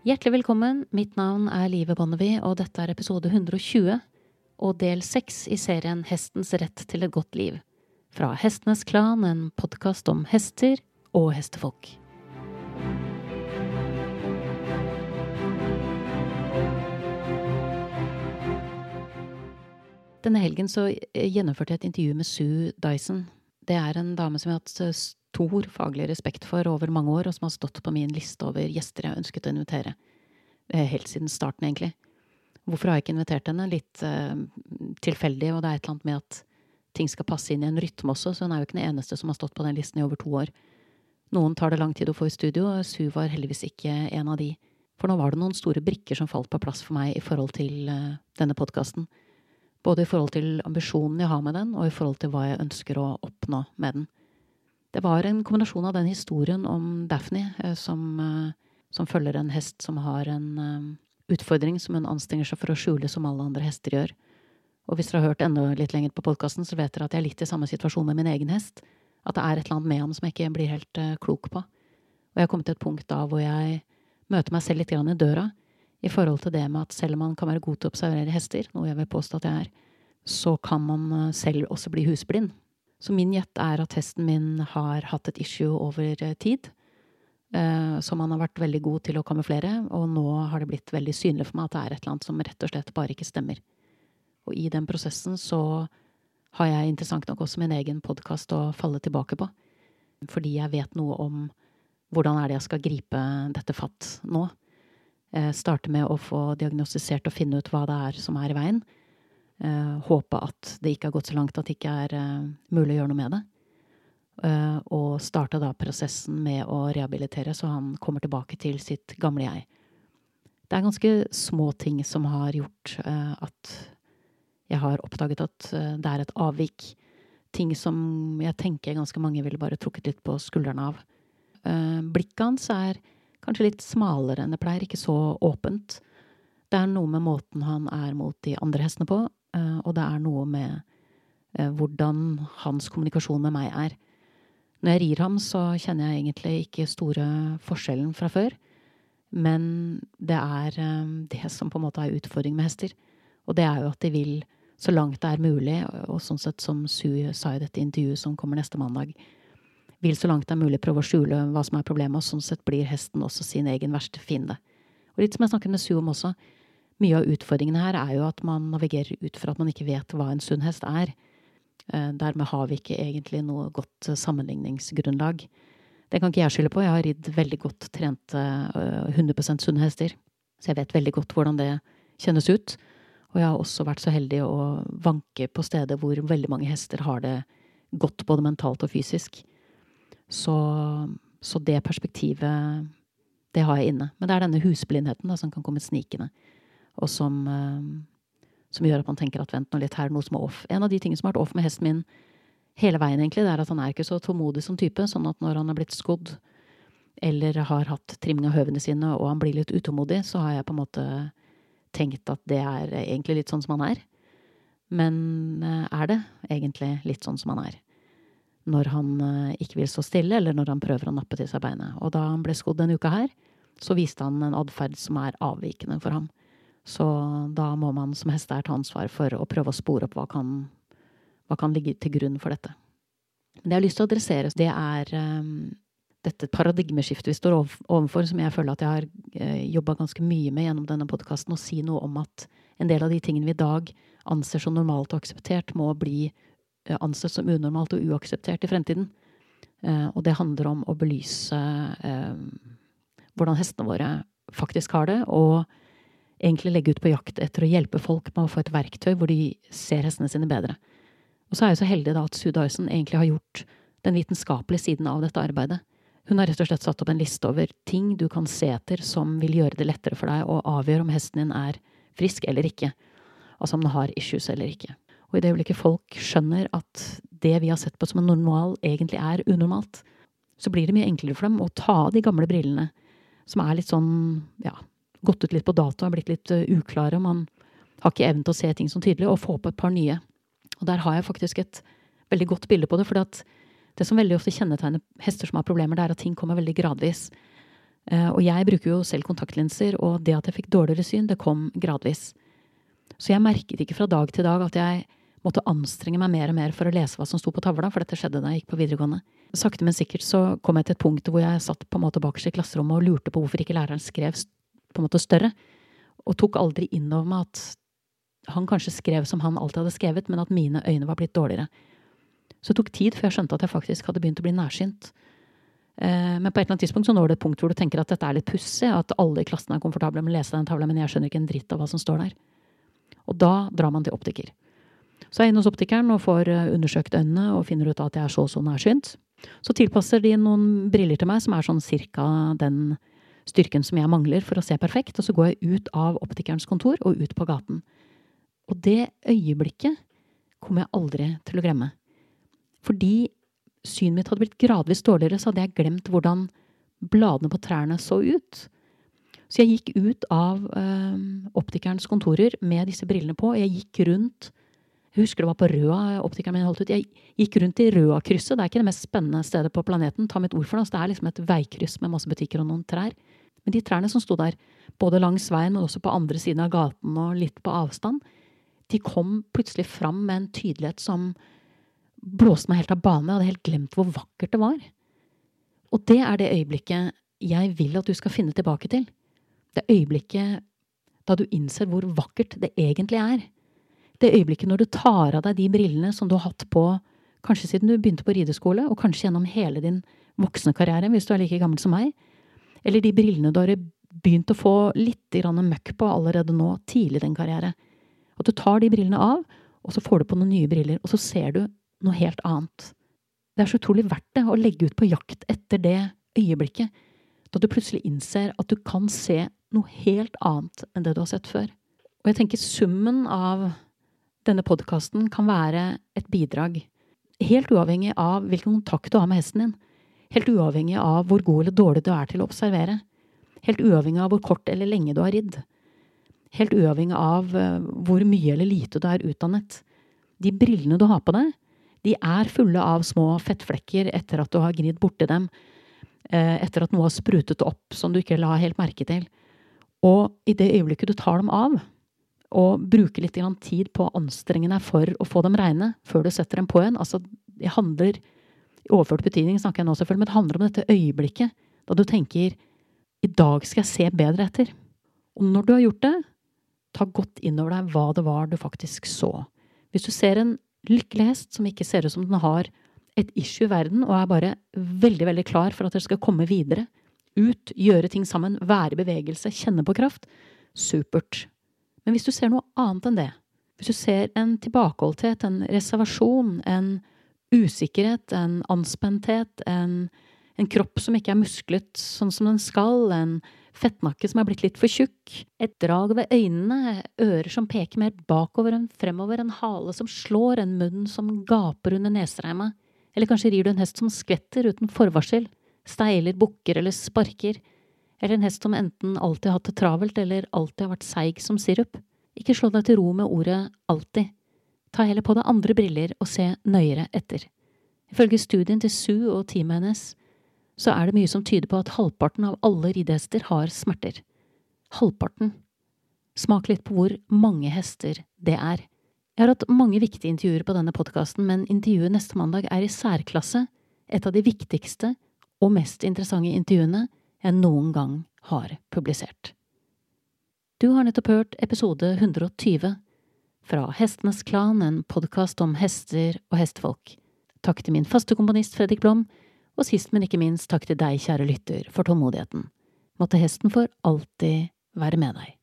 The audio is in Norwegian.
Hjertelig velkommen. Mitt navn er Live Bonnevie, og dette er episode 120 og del 6 i serien Hestens rett til et godt liv. Fra Hestenes Klan, en podkast om hester og hestefolk. Denne helgen så gjennomførte jeg et intervju med Sue Dyson. Det er en dame som jeg har hatt stor faglig respekt for over mange år, og som har stått på min liste over gjester jeg ønsket å invitere. Eh, helt siden starten, egentlig. Hvorfor har jeg ikke invitert henne? Litt uh, tilfeldig, og det er et eller annet med at ting skal passe inn i en rytme også, så hun er jo ikke den eneste som har stått på den listen i over to år. Noen tar det lang tid å få i studio, og Su var heldigvis ikke en av de. For nå var det noen store brikker som falt på plass for meg i forhold til uh, denne podkasten. Både i forhold til ambisjonen jeg har med den, og i forhold til hva jeg ønsker å oppnå med den. Det var en kombinasjon av den historien om Daphne, eh, som, eh, som følger en hest som har en eh, utfordring som hun anstrenger seg for å skjule, som alle andre hester gjør. Og hvis dere har hørt enda litt lenger på podkasten, så vet dere at jeg er litt i samme situasjon med min egen hest. At det er et eller annet med ham som jeg ikke blir helt klok på. Og jeg har kommet til et punkt da hvor jeg møter meg selv litt grann i døra i forhold til det med at selv om man kan være god til å observere hester, noe jeg vil påstå at jeg er, så kan man selv også bli husblind. Så min gjett er at hesten min har hatt et issue over eh, tid, eh, som han har vært veldig god til å kamuflere, og nå har det blitt veldig synlig for meg at det er et eller annet som rett og slett bare ikke stemmer. Og i den prosessen så har jeg interessant nok også min egen podkast å falle tilbake på, fordi jeg vet noe om hvordan er det jeg skal gripe dette fatt nå. Eh, starte med å få diagnostisert og finne ut hva det er som er i veien. Eh, håpe at det ikke har gått så langt at det ikke er eh, mulig å gjøre noe med det. Og starte da prosessen med å rehabilitere så han kommer tilbake til sitt gamle jeg. Det er ganske små ting som har gjort at jeg har oppdaget at det er et avvik. Ting som jeg tenker ganske mange ville bare trukket litt på skuldrene av. Blikket hans er kanskje litt smalere enn det pleier, ikke så åpent. Det er noe med måten han er mot de andre hestene på, eh, og det er noe med eh, hvordan hans kommunikasjon med meg er. Når jeg rir ham, så kjenner jeg egentlig ikke store forskjellen fra før. Men det er eh, det som på en måte er utfordring med hester. Og det er jo at de vil, så langt det er mulig, og sånn sett som Sue sa i dette intervjuet som kommer neste mandag, vil så langt det er mulig prøve å skjule hva som er problemet, og sånn sett blir hesten også sin egen verste fiende. Og litt som jeg snakket med Sue om også, mye av utfordringene her er jo at man navigerer ut fra at man ikke vet hva en sunn hest er. Eh, dermed har vi ikke egentlig noe godt eh, sammenligningsgrunnlag. Det kan ikke jeg skylde på, jeg har ridd veldig godt trente 100 eh, sunne hester. Så jeg vet veldig godt hvordan det kjennes ut. Og jeg har også vært så heldig å vanke på steder hvor veldig mange hester har det godt både mentalt og fysisk. Så, så, det perspektivet, det har jeg inne. Men det er denne husblindheten da, som kan komme snikende, og som, uh, som gjør at man tenker at vent nå litt, her er noe som er off. En av de tingene som har vært off med hesten min hele veien, egentlig, det er at han er ikke så tålmodig som type, sånn at når han er blitt skodd, eller har hatt trimming av høvene sine, og han blir litt utålmodig, så har jeg på en måte tenkt at det er egentlig litt sånn som han er. Men eh, er det egentlig litt sånn som han er? når han eh, ikke vil stå stille, eller når han prøver å nappe til seg beinet. Og da han ble skodd denne uka her, så viste han en atferd som er avvikende for ham. Så da må man som hesteeier ta ansvar for å prøve å spore opp hva kan, hva kan ligge til grunn for dette. Det jeg har lyst til å adressere, det er um, dette paradigmeskiftet vi står overfor, som jeg føler at jeg har uh, eh, jobba ganske mye med gjennom denne podkasten, å si noe om at en del av de tingene vi i dag anser som normalt og akseptert, må bli uh, ansett som unormalt og uakseptert i fremtiden. Uh, og det handler om å belyse uh, hvordan hestene våre faktisk har det, og egentlig legge ut på jakt etter å hjelpe folk med å få et verktøy hvor de ser hestene sine bedre. Og så er jeg så heldig da at Sue Dyson egentlig har gjort den vitenskapelige siden av dette arbeidet. Hun har rett og slett satt opp en liste over ting du kan se etter som vil gjøre det lettere for deg å avgjøre om hesten din er frisk eller ikke. Altså om den har issues eller ikke. Og i det øyeblikket folk skjønner at det vi har sett på som en normal, egentlig er unormalt, så blir det mye enklere for dem å ta av de gamle brillene, som er litt sånn, ja, gått ut litt på dato, er blitt litt uh, uklare, man har ikke evnen til å se ting så tydelig, og få på et par nye. Og der har jeg faktisk et veldig godt bilde på det, for det som veldig ofte kjennetegner hester som har problemer, det er at ting kommer veldig gradvis. Eh, og jeg bruker jo selv kontaktlinser, og det at jeg fikk dårligere syn, det kom gradvis. Så jeg merket ikke fra dag til dag at jeg måtte anstrenge meg mer og mer for å lese hva som sto på tavla, for dette skjedde da jeg gikk på videregående. Sakte, men sikkert så kom jeg til et punkt hvor jeg satt på en måte bakerst i klasserommet og lurte på hvorfor ikke læreren skrev på en måte større, og tok aldri inn over meg at han kanskje skrev som han alltid hadde skrevet, men at mine øyne var blitt dårligere. Så det tok tid før jeg skjønte at jeg faktisk hadde begynt å bli nærsynt. Eh, men på et eller annet tidspunkt så når det et punkt hvor du tenker at dette er litt pussig, at alle i klassen er komfortable med å lese den tavla, men jeg skjønner ikke en dritt av hva som står der. Og da drar man til optiker. Så er jeg inne hos optikeren og får eh, undersøkt øynene og finner ut at jeg er så og så nærsynt. Så tilpasser de noen briller til meg som er sånn cirka den styrken som jeg mangler for å se perfekt, og så går jeg ut av optikerens kontor og ut på gaten. Og det øyeblikket kommer jeg aldri til å glemme. Fordi synet mitt hadde blitt gradvis dårligere, så hadde jeg glemt hvordan bladene på trærne så ut. Så jeg gikk ut av øh, optikerens kontorer med disse brillene på. og Jeg gikk rundt Jeg husker det var på Røa optikeren min holdt ut. Jeg gikk rundt i Røa-krysset. Det er ikke det mest spennende stedet på planeten. Ta mitt ord for det. Altså, det er liksom et veikryss med masse butikker og noen trær. Men de trærne som sto der, både langs veien, men også på andre siden av gaten og litt på avstand, de kom plutselig fram med en tydelighet som blåste meg helt av bane. Jeg hadde helt glemt hvor vakkert det var. Og det er det øyeblikket jeg vil at du skal finne tilbake til. Det øyeblikket da du innser hvor vakkert det egentlig er. Det øyeblikket når du tar av deg de brillene som du har hatt på kanskje siden du begynte på rideskole, og kanskje gjennom hele din voksne karriere, hvis du er like gammel som meg. Eller de brillene du har begynt å få litt møkk på allerede nå, tidlig i din karriere. At du tar de brillene av, og så får du på noen nye briller, og så ser du noe helt annet. Det er så utrolig verdt det å legge ut på jakt etter det øyeblikket, da du plutselig innser at du kan se noe helt annet enn det du har sett før. Og jeg tenker summen av denne podkasten kan være et bidrag, helt uavhengig av hvilken kontakt du har med hesten din, helt uavhengig av hvor god eller dårlig du er til å observere, helt uavhengig av hvor kort eller lenge du har ridd helt uavhengig av eh, hvor mye eller lite du er utdannet. De brillene du har på deg, de er fulle av små fettflekker etter at du har gnidd borti dem, eh, etter at noe har sprutet opp som du ikke la helt merke til. Og i det øyeblikket du tar dem av, og bruke litt tid på å anstrenge deg for å få dem reine før du setter dem på igjen, altså det handler i overført betydning snakker jeg nå selvfølgelig, men det handler om dette øyeblikket da du tenker i dag skal jeg se bedre etter. Og når du har gjort det, ta godt inn over deg hva det var du faktisk så. Hvis du ser en lykkelig hest som ikke ser ut som den har et issue i verden, og er bare veldig, veldig klar for at dere skal komme videre, ut, gjøre ting sammen, være i bevegelse, kjenne på kraft, supert. Men hvis du ser noe annet enn det, hvis du ser en tilbakeholdthet, en reservasjon, en usikkerhet, en anspenthet, en, en kropp som ikke er musklet sånn som den skal, en fettnakke som er blitt litt for tjukk, et drag ved øynene, ører som peker mer bakover enn fremover, en hale som slår, en munn som gaper under nesereima, eller kanskje rir du en hest som skvetter uten forvarsel, steiler, bukker eller sparker, eller en hest som enten alltid har hatt det travelt eller alltid har vært seig som sirup. Ikke slå deg til ro med ordet alltid. Ta heller på deg andre briller og se nøyere etter. Ifølge studien til Sue og teamet hennes så er det mye som tyder på at halvparten av alle ridehester har smerter. Halvparten. Smak litt på hvor mange hester det er. Jeg har hatt mange viktige intervjuer på denne podkasten, men intervjuet neste mandag er i særklasse et av de viktigste og mest interessante intervjuene jeg noen gang har publisert. Du har nettopp hørt episode 120 fra Hestenes Klan, en podkast om hester og hestefolk. Takk til min faste komponist Fredrik Blom, og sist, men ikke minst, takk til deg, kjære lytter, for tålmodigheten. Måtte hesten for alltid være med deg.